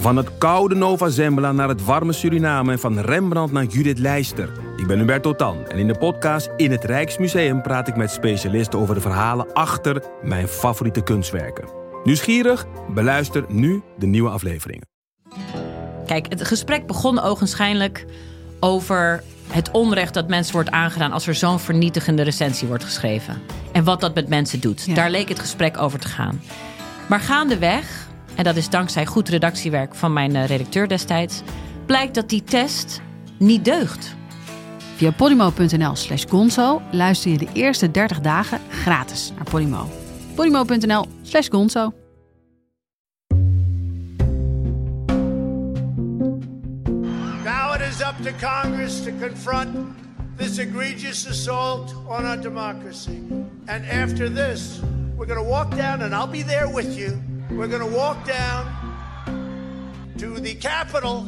Van het koude Nova Zembla naar het warme Suriname en van Rembrandt naar Judith Leister. Ik ben Hubert Totan en in de podcast In het Rijksmuseum praat ik met specialisten over de verhalen achter mijn favoriete kunstwerken. Nieuwsgierig? Beluister nu de nieuwe afleveringen. Kijk, het gesprek begon ogenschijnlijk over het onrecht dat mensen wordt aangedaan als er zo'n vernietigende recensie wordt geschreven. En wat dat met mensen doet. Daar leek het gesprek over te gaan. Maar gaandeweg, en dat is dankzij goed redactiewerk van mijn eh, redacteur destijds, blijkt dat die test niet deugt. Via podimo.nl slash gonzo luister je de eerste 30 dagen gratis naar Podimo. podimo.nl slash gonzo. Now it is up to Congress to confront this egregious assault on our democracy. And after this, we're going to walk down, and I'll be there with you. We're going to walk down to the Capitol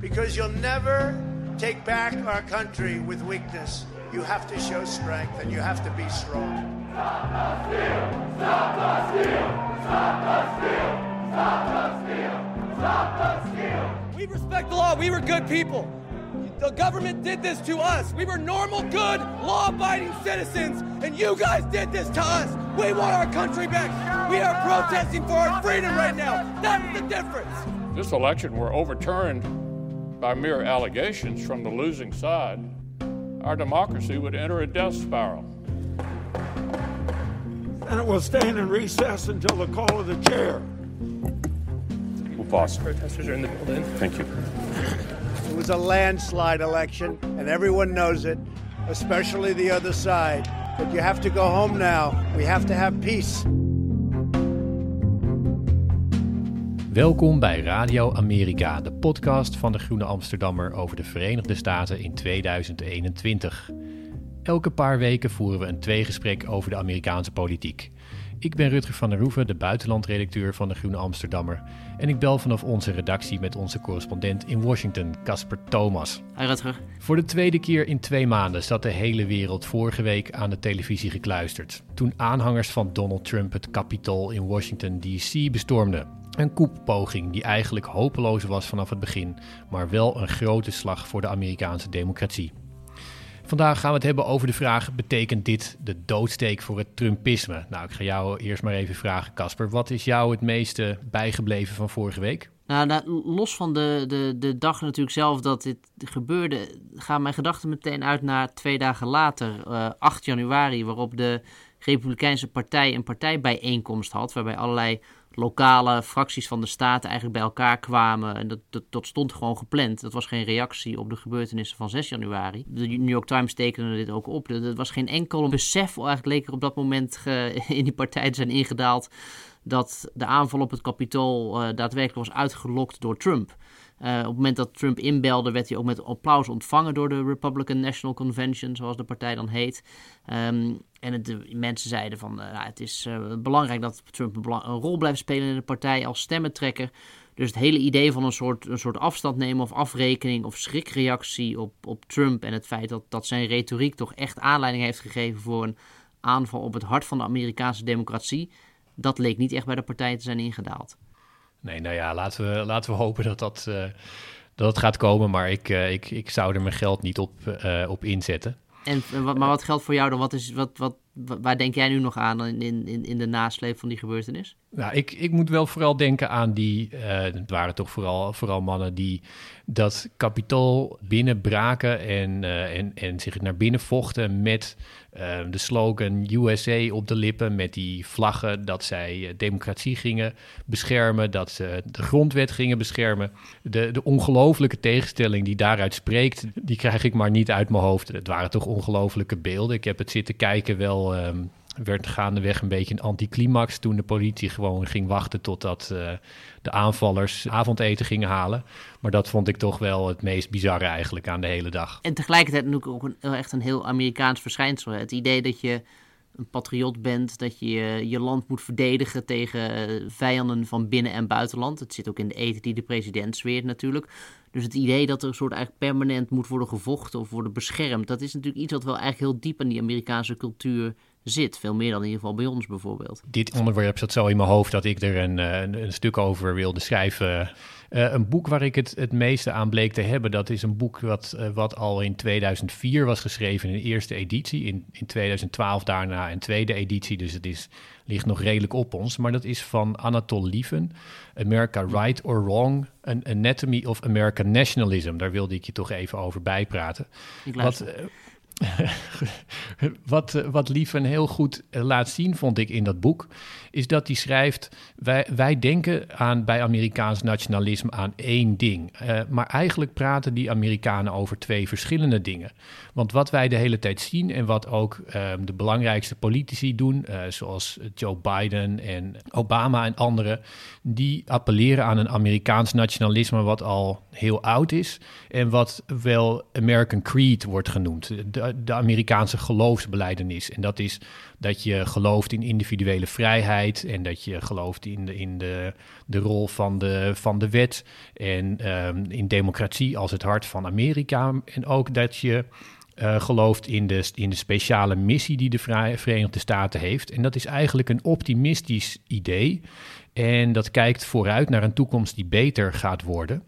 because you'll never take back our country with weakness. You have to show strength and you have to be strong. Stop the steal! Stop the steal! Stop the steal! Stop the steal! Stop the steal! We respect the law. We were good people. The government did this to us. We were normal, good, law abiding citizens, and you guys did this to us. We want our country back. We are protesting for our freedom right now. That's the difference. this election were overturned by mere allegations from the losing side, our democracy would enter a death spiral. And it will stand in recess until the call of the chair. We'll pause. Protesters are in the building. Thank you. Was a landslide election, and everyone knows it, especially the other side. But you have to go home now. We have to have peace. Welkom bij Radio Amerika, de podcast van de Groene Amsterdammer over de Verenigde Staten in 2021. Elke paar weken voeren we een tweegesprek over de Amerikaanse politiek. Ik ben Rutger van der Roeven, de buitenlandredacteur van de Groene Amsterdammer. En ik bel vanaf onze redactie met onze correspondent in Washington, Casper Thomas. Hi Rutger. Voor de tweede keer in twee maanden zat de hele wereld vorige week aan de televisie gekluisterd. Toen aanhangers van Donald Trump het Capitool in Washington DC bestormden. Een koeppoging die eigenlijk hopeloos was vanaf het begin, maar wel een grote slag voor de Amerikaanse democratie. Vandaag gaan we het hebben over de vraag: betekent dit de doodsteek voor het Trumpisme? Nou, ik ga jou eerst maar even vragen, Casper. Wat is jou het meeste bijgebleven van vorige week? Nou, nou, los van de, de, de dag natuurlijk zelf dat dit gebeurde, gaan mijn gedachten meteen uit naar twee dagen later, eh 8 januari, waarop de Republikeinse Partij een partijbijeenkomst had, waarbij allerlei lokale fracties van de staat eigenlijk bij elkaar kwamen. En dat, dat, dat stond gewoon gepland. Dat was geen reactie op de gebeurtenissen van 6 januari. De New York Times tekende dit ook op. Er was geen enkel besef, eigenlijk leek er op dat moment in die partij te zijn ingedaald, dat de aanval op het Capitool eh, daadwerkelijk was uitgelokt door Trump. Eh, op het moment dat Trump inbelde, werd hij ook met applaus ontvangen door de Republican National Convention, zoals de partij dan heet. Ehm, en de mensen zeiden van, eh, nou, het is eh, belangrijk dat Trump een rol blijft spelen in de partij als stemmentrekker. Dus het hele idee van een soort, een soort afstand nemen of afrekening of schrikreactie op, op Trump en het feit dat, dat zijn retoriek toch echt aanleiding heeft gegeven voor een aanval op het hart van de Amerikaanse democratie, dat leek niet echt bij de partij te zijn ingedaald. Nee, nou ja, laten we, laten we hopen dat dat, eh, dat gaat komen. Maar ik, eh, ik, ik zou er mijn geld niet op, eh, op inzetten. En, maar wat geldt voor jou dan? Wat is, wat, wat, wa- waar denk jij nu nog aan in, in, in de nasleep van die gebeurtenis? Nou, ik, ik moet wel vooral denken aan die, eh, het waren toch vooral, vooral mannen die dat kapitool binnenbraken en, eh, en, en zich naar binnen vochten met eh, de slogan USA op de lippen, met die vlaggen dat zij democratie gingen beschermen, dat ze de grondwet gingen beschermen. De, de ongelofelijke tegenstelling die daaruit spreekt, die krijg ik maar niet uit mijn hoofd. Het waren toch ongelofelijke beelden. Ik heb het zitten kijken wel... ehm, werd gaandeweg een beetje een anticlimax toen de politie gewoon ging wachten totdat eh, de aanvallers avondeten gingen halen. Maar dat vond ik toch wel het meest bizarre eigenlijk aan de hele dag. En tegelijkertijd ook een, echt een heel Amerikaans verschijnsel. Het idee dat je een patriot bent, dat je je- land moet verdedigen tegen eh, vijanden van binnen- en buitenland. Het zit ook in de eten die de president zweert natuurlijk. Dus het idee dat er een soort eigenlijk permanent moet worden gevochten of worden beschermd, dat is natuurlijk iets wat wel eigenlijk heel diep aan die Amerikaanse cultuur zit. Veel meer dan in ieder geval bij ons bijvoorbeeld. Dit onderwerp zat zo in mijn hoofd dat ik er een, eh, een, een stuk over wilde schrijven. Uh, een boek waar ik het het meeste aan bleek te hebben, dat is een boek wat, uh, wat al in 2004 was geschreven in de eerste editie. In, in 2012 daarna een tweede editie, dus het is, ligt nog redelijk op ons. Maar dat is van Anatol Lieven, America Right or Wrong, An Anatomy of American Nationalism. Daar wilde ik je toch even over bijpraten. Ik wat, uh, wat, wat Lieven heel goed laat zien, vond ik in dat boek, is dat hij schrijft: wij, denken aan, bij Amerikaans nationalisme aan één ding. Uh, maar eigenlijk praten die Amerikanen over twee verschillende dingen. Want wat wij de hele tijd zien en wat ook uh, de belangrijkste politici doen, zoals Joe Biden en Obama en anderen, die appelleren aan een Amerikaans nationalisme wat al heel oud is en wat wel American Creed wordt genoemd. De Amerikaanse geloofsbeleidenis. En dat is dat je gelooft in individuele vrijheid en dat je gelooft in de, in de, de rol van de, van de wet en um, in democratie als het hart van Amerika. En ook dat je uh, gelooft in de, in de speciale missie die de Verenigde Staten heeft. En dat is eigenlijk een optimistisch idee. En dat kijkt vooruit naar een toekomst die beter gaat worden.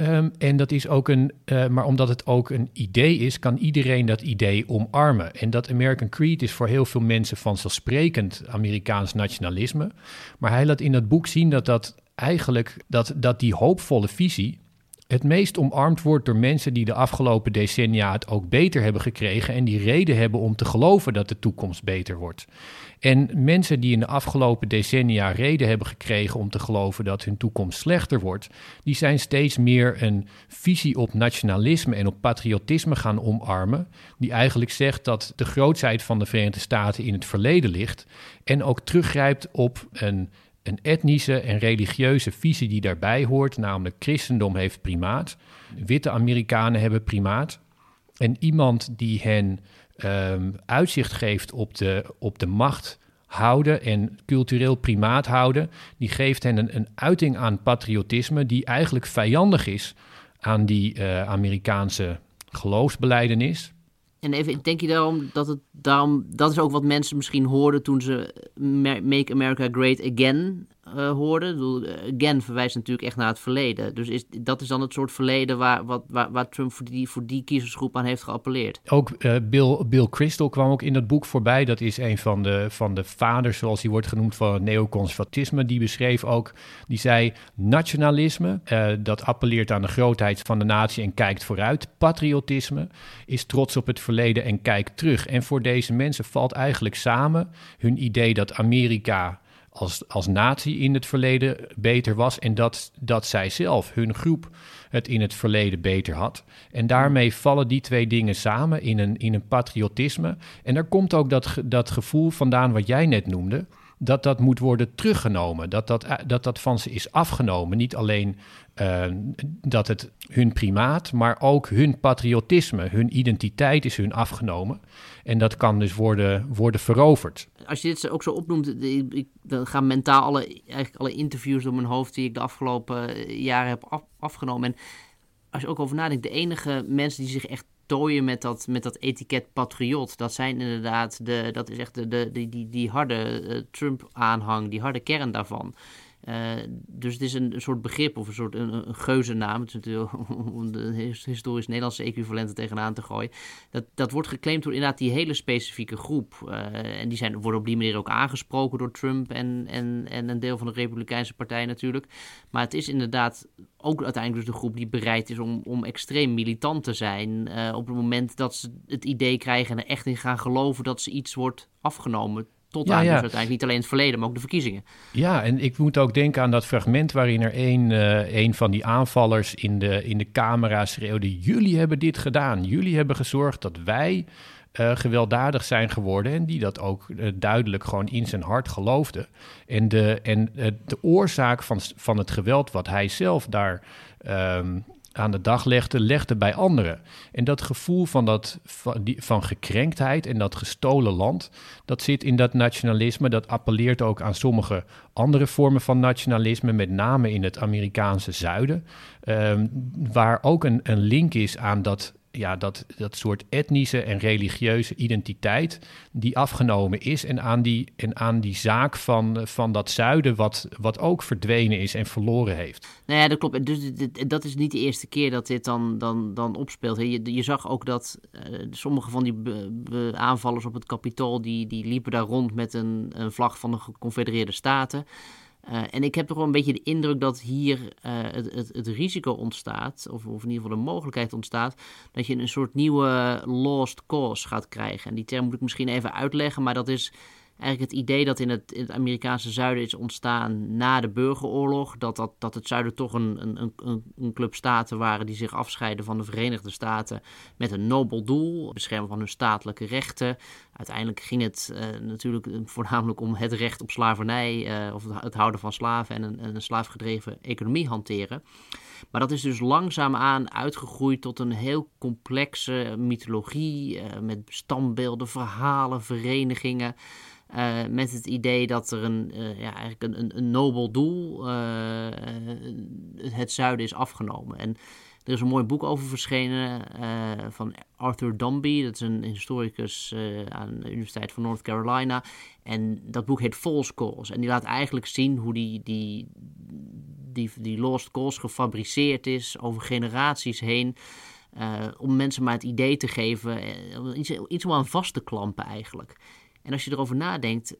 Um, en dat is ook een, uh, maar omdat het ook een idee is, kan iedereen dat idee omarmen. En dat American Creed is voor heel veel mensen vanzelfsprekend Amerikaans nationalisme. Maar hij laat in dat boek zien dat dat eigenlijk, dat, dat die hoopvolle visie het meest omarmd wordt door mensen die de afgelopen decennia het ook beter hebben gekregen en die reden hebben om te geloven dat de toekomst beter wordt. En mensen die in de afgelopen decennia reden hebben gekregen om te geloven dat hun toekomst slechter wordt, die zijn steeds meer een visie op nationalisme en op patriotisme gaan omarmen, die eigenlijk zegt dat de grootheid van de Verenigde Staten in het verleden ligt en ook teruggrijpt op een een etnische en religieuze visie die daarbij hoort, namelijk christendom heeft primaat, witte Amerikanen hebben primaat. En iemand die hen um, uitzicht geeft op de, op de macht houden en cultureel primaat houden, die geeft hen een, een uiting aan patriotisme die eigenlijk vijandig is aan die uh, Amerikaanse geloofsbeleidenis. En even, denk je daarom dat het daarom, dat is ook wat mensen misschien hoorden toen ze Make America Great Again uh, hoorden. Bedoel, again verwijst natuurlijk echt naar het verleden. Dus is, dat is dan het soort verleden waar, wat, waar, Trump voor die, voor die kiezersgroep aan heeft geappelleerd. Ook uh, Bill, Bill Crystal kwam ook in dat boek voorbij. Dat is een van de, van de vaders, zoals hij wordt genoemd, van het neoconservatisme. Die beschreef ook, die zei, nationalisme, dat appelleert aan de grootheid van de natie en kijkt vooruit. Patriotisme is trots op het verleden en kijkt terug. En voor deze mensen valt eigenlijk samen hun idee dat Amerika als, als natie in het verleden beter was en dat, dat zij zelf, hun groep, het in het verleden beter had. En daarmee vallen die twee dingen samen in een, in een patriotisme. En daar komt ook dat, dat gevoel vandaan wat jij net noemde dat dat moet worden teruggenomen. Dat dat, dat dat van ze is afgenomen. Niet alleen uh, dat het hun primaat, maar ook hun patriotisme, hun identiteit is hun afgenomen. En dat kan dus worden, worden veroverd. Als je dit ook zo opnoemt, ik, dan gaan mentaal alle, eigenlijk alle interviews door mijn hoofd die ik de afgelopen jaren heb af, afgenomen. En als je ook over nadenkt, de enige mensen die zich echt tooien met dat, met dat etiket patriot. Dat zijn inderdaad, de, dat is echt de, de, die, die, die harde uh, Trump-aanhang, die harde kern daarvan. Uh, dus het is een, soort begrip of een soort een, een geuzennaam. Het is natuurlijk om de historisch Nederlandse equivalenten tegenaan te gooien. Dat, dat wordt geclaimd door inderdaad die hele specifieke groep. Uh, en die zijn, worden op die manier ook aangesproken door Trump en, en, en een deel van de Republikeinse Partij natuurlijk. Maar het is inderdaad ook uiteindelijk dus de groep die bereid is om, om extreem militant te zijn. Uh, op het moment dat ze het idee krijgen en er echt in gaan geloven dat ze iets wordt afgenomen tot ja, aan ja. dus uiteindelijk niet alleen het verleden, maar ook de verkiezingen. Ja, en ik moet ook denken aan dat fragment waarin er een, uh, een van die aanvallers in de, in de camera schreeuwde... jullie hebben dit gedaan, jullie hebben gezorgd dat wij uh, gewelddadig zijn geworden... en die dat ook uh, duidelijk gewoon in zijn hart geloofde. En de, en, de oorzaak van, van het geweld wat hij zelf daar... Um, aan de dag legde, legde bij anderen. En dat gevoel van, dat, van, die, van gekrenktheid en dat gestolen land, dat zit in dat nationalisme. Dat appelleert ook aan sommige andere vormen van nationalisme, met name in het Amerikaanse zuiden. Um, waar ook een, een link is aan dat ja, dat, dat soort etnische en religieuze identiteit die afgenomen is en aan die, en aan die zaak van, van dat zuiden wat, wat ook verdwenen is en verloren heeft. Nou ja, dat klopt. Dus dat is niet de eerste keer dat dit dan, dan, dan opspeelt. Je, je zag ook dat uh, sommige van die aanvallers op het kapitool, die, die liepen daar rond met een, een vlag van de Geconfedereerde Staten. Uh, en ik heb toch wel een beetje de indruk dat hier uh, het, het, het, risico ontstaat, of, of, in ieder geval de mogelijkheid ontstaat, dat je een soort nieuwe lost cause gaat krijgen. En die term moet ik misschien even uitleggen, maar dat is eigenlijk het idee dat in het, in het Amerikaanse zuiden is ontstaan na de burgeroorlog. Dat, dat, dat het zuiden toch een, een, een, een club staten waren die zich afscheiden van de Verenigde Staten met een nobel doel, beschermen van hun statelijke rechten. Uiteindelijk ging het uh, natuurlijk voornamelijk om het recht op slavernij uh, of het houden van slaven en een, een slaafgedreven economie hanteren. Maar dat is dus langzaamaan uitgegroeid tot een heel complexe mythologie met standbeelden, verhalen, verenigingen. Met het idee dat er een, ja, eigenlijk een, een, nobel doel, het zuiden, is afgenomen. En er is een mooi boek over verschenen van Arthur Dombey. Dat is een historicus aan de Universiteit van North Carolina. En dat boek heet False Cause. En die laat eigenlijk zien hoe die, die, die, die lost cause gefabriceerd is over generaties heen. om mensen maar het idee te geven, iets, iets om aan vast te klampen eigenlijk. En als je erover nadenkt,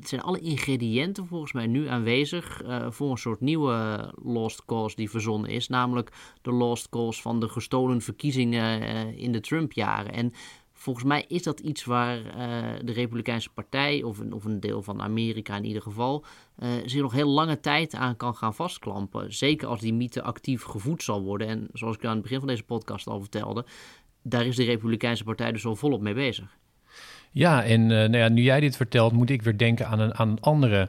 zijn alle ingrediënten volgens mij nu aanwezig uh, voor een soort nieuwe lost cause die verzonnen is. Namelijk de lost cause van de gestolen verkiezingen uh, in de Trump-jaren. En volgens mij is dat iets waar uh, de Republikeinse Partij, of een, of een deel van Amerika in ieder geval, zich nog heel lange tijd aan kan gaan vastklampen. Zeker als die mythe actief gevoed zal worden. En zoals ik aan het begin van deze podcast al vertelde, daar is de Republikeinse Partij dus al volop mee bezig. Ja, en uh, nou nu jij dit vertelt, moet ik weer denken aan een, aan een andere.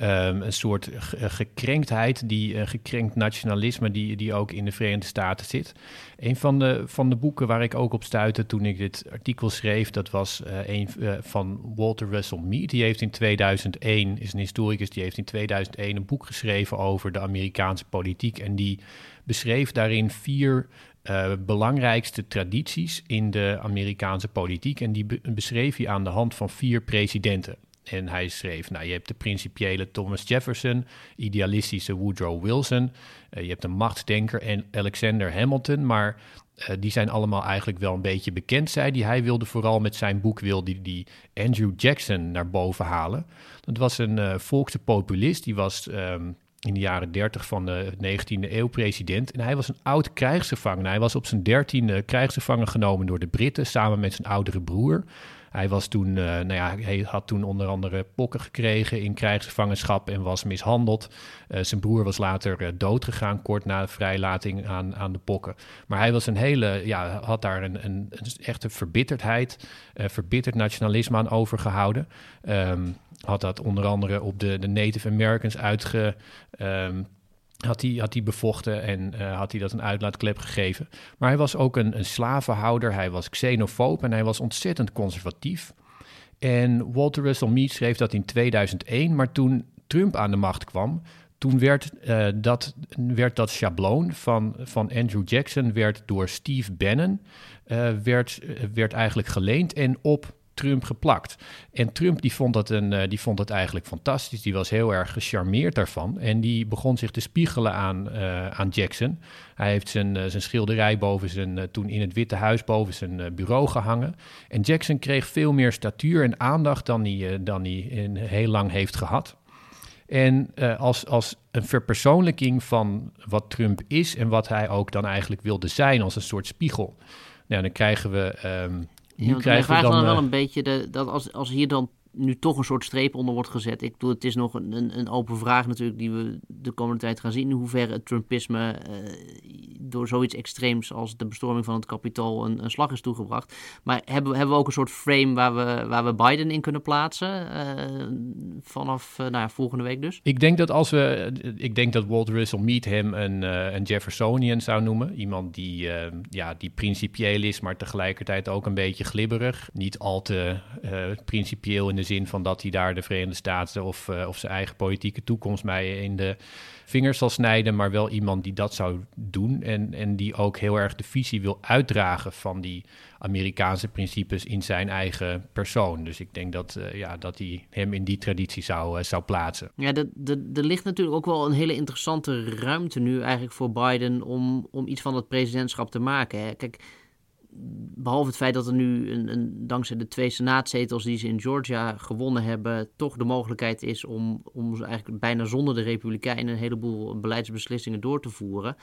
Um, een soort gekrenktheid, die uh, gekrenkt nationalisme, die, die ook in de Verenigde Staten zit. Een van de, van de boeken waar ik ook op stuitte toen ik dit artikel schreef, dat was uh, een van Walter Russell Mead. Die heeft in 2001, is een historicus, die heeft in 2001 een boek geschreven over de Amerikaanse politiek. En die beschreef daarin vier uh, belangrijkste tradities in de Amerikaanse politiek. En die beschreef hij aan de hand van vier presidenten. En hij schreef, nou, je hebt de principiële Thomas Jefferson, idealistische Woodrow Wilson, uh, je hebt een machtsdenker en Alexander Hamilton, maar uh, die zijn allemaal eigenlijk wel een beetje bekend, zei hij. Hij wilde vooral met zijn boek wilde die Andrew Jackson naar boven halen. Dat was een uh, volkse populist, die was um, in de jaren 30 van de 19e eeuw president. En hij was een oud krijgsgevangen. Hij was op zijn dertiende krijgsgevangen genomen door de Britten samen met zijn oudere broer. Hij, was toen, uh, nou ja, hij had toen onder andere pokken gekregen in krijgsgevangenschap en was mishandeld. Uh, zijn broer was later uh, doodgegaan kort na de vrijlating aan, aan de pokken. Maar hij was een hele, ja, had daar een, een, een echte verbitterdheid, verbitterd nationalisme aan overgehouden. Um, had dat onder andere op de, de Native Americans uitge... Um, had hij, had hij bevochten en uh, had hij dat een uitlaatklep gegeven. Maar hij was ook een, een slavenhouder, hij was xenofoob en hij was ontzettend conservatief. En Walter Russell Mead schreef dat in 2001, maar toen Trump aan de macht kwam, toen werd, uh, dat, werd dat schabloon van, van Andrew Jackson werd door Steve Bannon uh, werd, werd eigenlijk geleend en op Trump geplakt. En Trump die vond, dat een, uh, die vond het eigenlijk fantastisch. Die was heel erg gecharmeerd daarvan. En die begon zich te spiegelen aan, uh, aan Jackson. Hij heeft zijn, uh, zijn schilderij boven zijn, toen in het Witte Huis boven zijn bureau gehangen. En Jackson kreeg veel meer statuur en aandacht dan hij, dan hij in, heel lang heeft gehad. En als, als een verpersoonlijking van wat Trump is en wat hij ook dan eigenlijk wilde zijn als een soort spiegel. Nou, dan krijgen we um, nu ja, krijgen we dan, dan wel een beetje de, dat als, als hier dan nu toch een soort streep onder wordt gezet. Ik bedoel, het is nog een, een open vraag natuurlijk die we de komende tijd gaan zien. In hoeverre het Trumpisme uh, door zoiets extreems als de bestorming van het kapitool een, een, slag is toegebracht. Maar hebben, hebben we ook een soort frame waar we, waar we Biden in kunnen plaatsen uh, vanaf uh, nou ja, volgende week dus? Ik denk dat als we, ik denk dat Walt Russell Meet hem een, een Jeffersonian zou noemen. Iemand die, ja, die principieel is, maar tegelijkertijd ook een beetje glibberig. Niet al te principieel in de zin van dat hij daar de Verenigde Staten of, uh, of zijn eigen politieke toekomst mee in de vingers zal snijden, maar wel iemand die dat zou doen. En en, die ook heel erg de visie wil uitdragen van die Amerikaanse principes in zijn eigen persoon. Dus ik denk dat, uh, ja, dat hij hem in die traditie zou, uh, zou plaatsen. Ja, er ligt natuurlijk ook wel een hele interessante ruimte nu eigenlijk voor Biden om, om iets van het presidentschap te maken. Hè. Kijk, behalve het feit dat er nu een, een, dankzij de twee senaatzetels die ze in Georgia gewonnen hebben, toch de mogelijkheid is om, om eigenlijk bijna zonder de Republikeinen een heleboel beleidsbeslissingen door te voeren.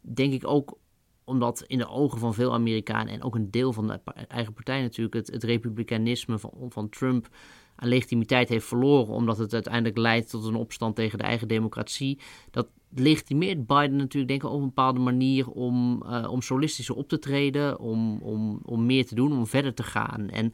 Denk ik ook omdat in de ogen van veel Amerikanen en ook een deel van de eigen partij natuurlijk het, het republikeinisme van, van Trump aan legitimiteit heeft verloren, omdat het uiteindelijk leidt tot een opstand tegen de eigen democratie. Dat legitimeert Biden natuurlijk denk ik op een bepaalde manier om, uh, om solistischer op te treden, om, om, om meer te doen, om verder te gaan. En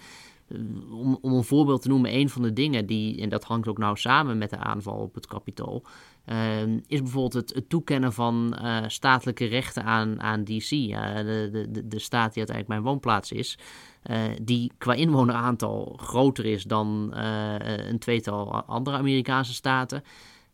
uh, om, om een voorbeeld te noemen, een van de dingen die, en dat hangt ook nou samen met de aanval op het Capitool, uh, is bijvoorbeeld het, toekennen van statelijke rechten aan, aan DC, de, de, de staat die uiteindelijk mijn woonplaats is. Die qua inwoneraantal groter is dan een tweetal andere Amerikaanse staten.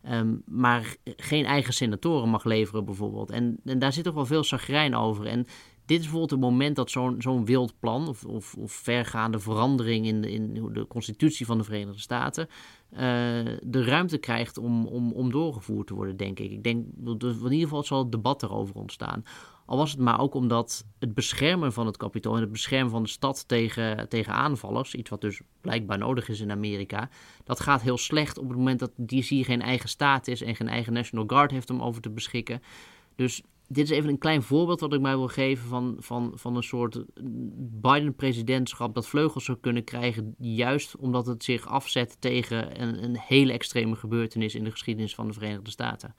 Ehm, maar geen eigen senatoren mag leveren, bijvoorbeeld. En, en daar zit toch wel veel sagrijn over. En dit is bijvoorbeeld het moment dat zo'n zo'n wild plan of, of, of, vergaande verandering in de, in de constitutie van de Verenigde Staten de ruimte krijgt om, om, om doorgevoerd te worden, denk ik. Ik denk dat in ieder geval zal het debat erover ontstaan. Al was het maar ook omdat het beschermen van het kapitool en het beschermen van de stad tegen, tegen aanvallers, iets wat dus blijkbaar nodig is in Amerika, dat gaat heel slecht op het moment dat DC geen eigen staat is en geen eigen National Guard heeft om over te beschikken. Dus dit is even een klein voorbeeld wat ik mij wil geven van, van, van een soort Biden-presidentschap dat vleugels zou kunnen krijgen, juist omdat het zich afzet tegen een, een hele extreme gebeurtenis in de geschiedenis van de Verenigde Staten.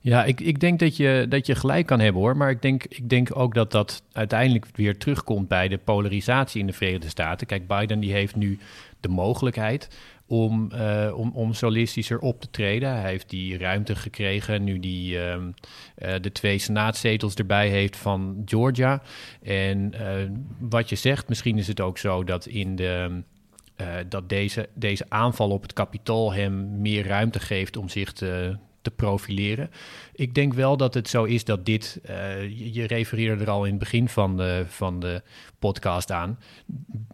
Ja, ik, ik denk dat je, dat je gelijk kan hebben hoor. Maar ik denk, ik denk ook dat dat uiteindelijk weer terugkomt bij de polarisatie in de Verenigde Staten. Kijk, Biden die heeft nu de mogelijkheid om, uh, om, om solistischer op te treden. Hij heeft die ruimte gekregen nu hij uh, uh, de twee senaatzetels erbij heeft van Georgia. En eh, wat je zegt, misschien is het ook zo dat in de. dat deze, deze aanval op het kapitool hem meer ruimte geeft om zich te, te profileren. Ik denk wel dat het zo is dat dit, uh, je refereerde er al in het begin van de, van de podcast aan.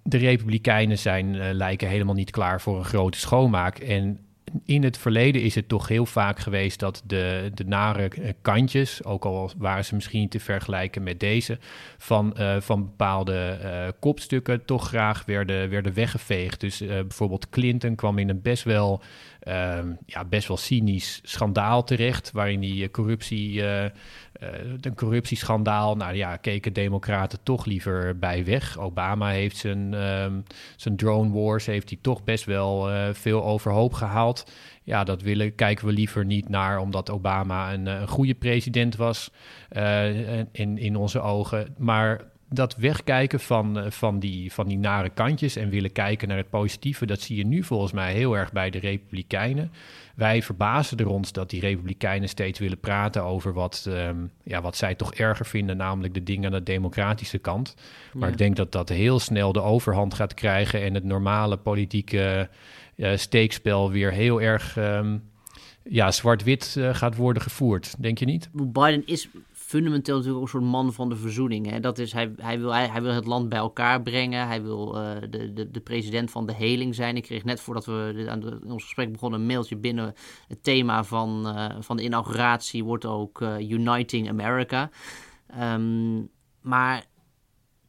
De Republikeinen zijn, uh, lijken helemaal niet klaar voor een grote schoonmaak. En in het verleden is het toch heel vaak geweest dat de, de nare eh, kantjes, ook al waren ze misschien te vergelijken met deze, van, van bepaalde kopstukken toch graag werden, werden weggeveegd. Dus bijvoorbeeld Clinton kwam in een best wel, ehm, ja, best wel cynisch schandaal terecht, waarin die corruptie uh, een corruptieschandaal. Nou ja, keken democraten toch liever bij weg. Obama heeft zijn, um, zijn drone wars, heeft hij toch best wel veel overhoop gehaald. Ja, dat willen, kijken we liever niet naar, omdat Obama een, een goede president was in, in onze ogen. Maar dat wegkijken van, van, die, van die nare kantjes en willen kijken naar het positieve, dat zie je nu volgens mij heel erg bij de Republikeinen. Wij verbazen er ons dat die Republikeinen steeds willen praten over wat, um, ja, wat zij toch erger vinden, namelijk de dingen aan de democratische kant. Maar ja. ik denk dat dat heel snel de overhand gaat krijgen en het normale politieke uh, steekspel weer heel erg. Um, ja, zwart-wit uh, gaat worden gevoerd, denk je niet? Biden is fundamenteel natuurlijk ook een soort man van de verzoening. Hè? Dat is, hij, hij, wil, hij, wil het land bij elkaar brengen. Hij wil uh, de, de, de president van de heling zijn. Ik kreeg net voordat we aan ons gesprek begonnen een mailtje binnen. Het thema van, uh, van de inauguratie wordt ook uh, Uniting America. Um, maar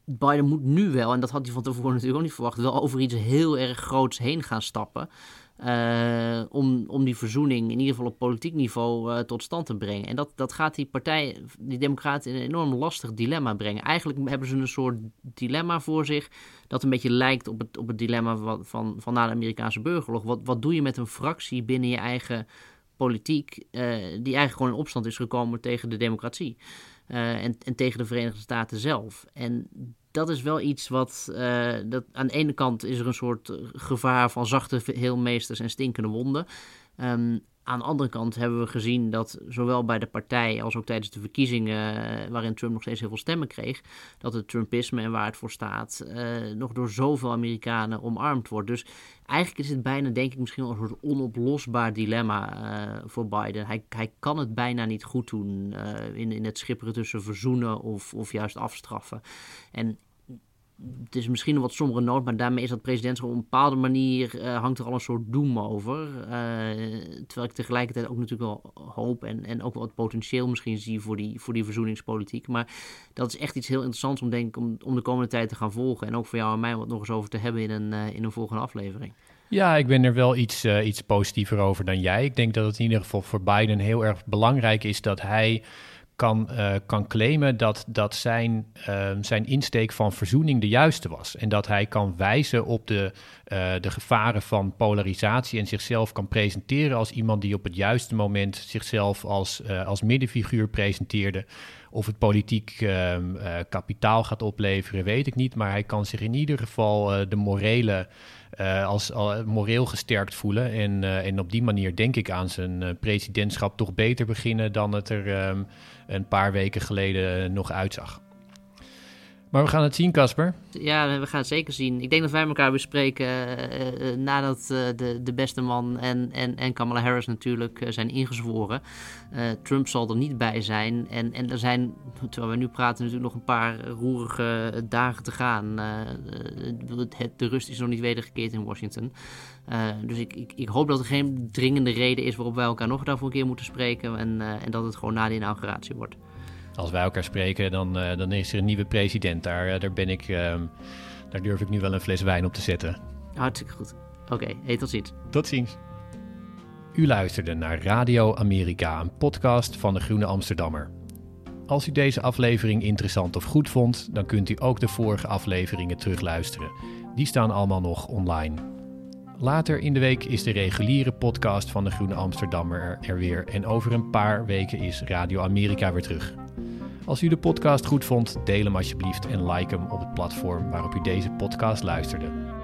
Biden moet nu wel, en dat had hij van tevoren natuurlijk ook niet verwacht, wel over iets heel erg groots heen gaan stappen. Uh, om, om die verzoening in ieder geval op politiek niveau uh, tot stand te brengen. En dat, dat gaat die partij, die Democraten, in een enorm lastig dilemma brengen. Eigenlijk hebben ze een soort dilemma voor zich dat een beetje lijkt op het, op het dilemma van, van, van na de Amerikaanse burgeroorlog. Wat, wat doe je met een fractie binnen je eigen politiek, uh, die eigenlijk gewoon in opstand is gekomen tegen de democratie en, en tegen de Verenigde Staten zelf. En dat is wel iets wat. Uh, dat, aan de ene kant is er een soort gevaar van zachte heelmeesters en stinkende wonden. Um, aan de andere kant hebben we gezien dat zowel bij de partij als ook tijdens de verkiezingen, eh, waarin Trump nog steeds heel veel stemmen kreeg, dat het Trumpisme en waar het voor staat, eh, nog door zoveel Amerikanen omarmd wordt. Dus eigenlijk is het bijna, denk ik, misschien wel een soort onoplosbaar dilemma uh, voor Biden. Hij, hij kan het bijna niet goed doen in, in het schipperen tussen verzoenen of, of juist afstraffen. En het is misschien een wat sombere noot, maar daarmee is dat presidentschap op een bepaalde manier uh, hangt er al een soort doem over. Uh, terwijl ik tegelijkertijd ook natuurlijk wel hoop en, en ook wel het potentieel misschien zie voor die, voor die verzoeningspolitiek. Maar dat is echt iets heel interessants om, denk om, om de komende tijd te gaan volgen. En ook voor jou en mij wat nog eens over te hebben in een, uh, in een volgende aflevering. Ja, ik ben er wel iets, iets positiever over dan jij. Ik denk dat het in ieder geval voor Biden heel erg belangrijk is dat hij kan, uh, kan claimen dat, dat zijn, uh, zijn insteek van verzoening de juiste was. En dat hij kan wijzen op de, uh, de gevaren van polarisatie en zichzelf kan presenteren als iemand die op het juiste moment zichzelf als, als middenfiguur presenteerde. Of het politiek ehm, kapitaal gaat opleveren, weet ik niet. Maar hij kan zich in ieder geval de morele. als moreel gesterkt voelen. En, en op die manier denk ik aan zijn presidentschap toch beter beginnen dan het er um, een paar weken geleden nog uitzag. Maar we gaan het zien, Casper. Ja, we gaan het zeker zien. Ik denk dat wij elkaar bespreken uh, uh, nadat uh, de, de beste man en, en, en Kamala Harris natuurlijk zijn ingezworen. Trump zal er niet bij zijn. En, en er zijn, terwijl we nu praten, natuurlijk nog een paar roerige dagen te gaan. Het, de rust is nog niet wedergekeerd in Washington. dus ik, ik, ik, hoop dat er geen dringende reden is waarop wij elkaar nog daarvoor een keer moeten spreken. En, en dat het gewoon na de inauguratie wordt als wij elkaar spreken, dan, uh, dan is er een nieuwe president. Daar, uh, daar ben ik, uh, daar durf ik nu wel een fles wijn op te zetten. Hartstikke goed. Oké, okay, hey, tot ziens. Tot ziens. U luisterde naar Radio Amerika, een podcast van de Groene Amsterdammer. Als u deze aflevering interessant of goed vond, dan kunt u ook de vorige afleveringen terugluisteren. Die staan allemaal nog online. Later in de week is de reguliere podcast van de Groene Amsterdammer er weer en over een paar weken is Radio Amerika weer terug. Als u de podcast goed vond, deel hem alsjeblieft en like hem op het platform waarop u deze podcast luisterde.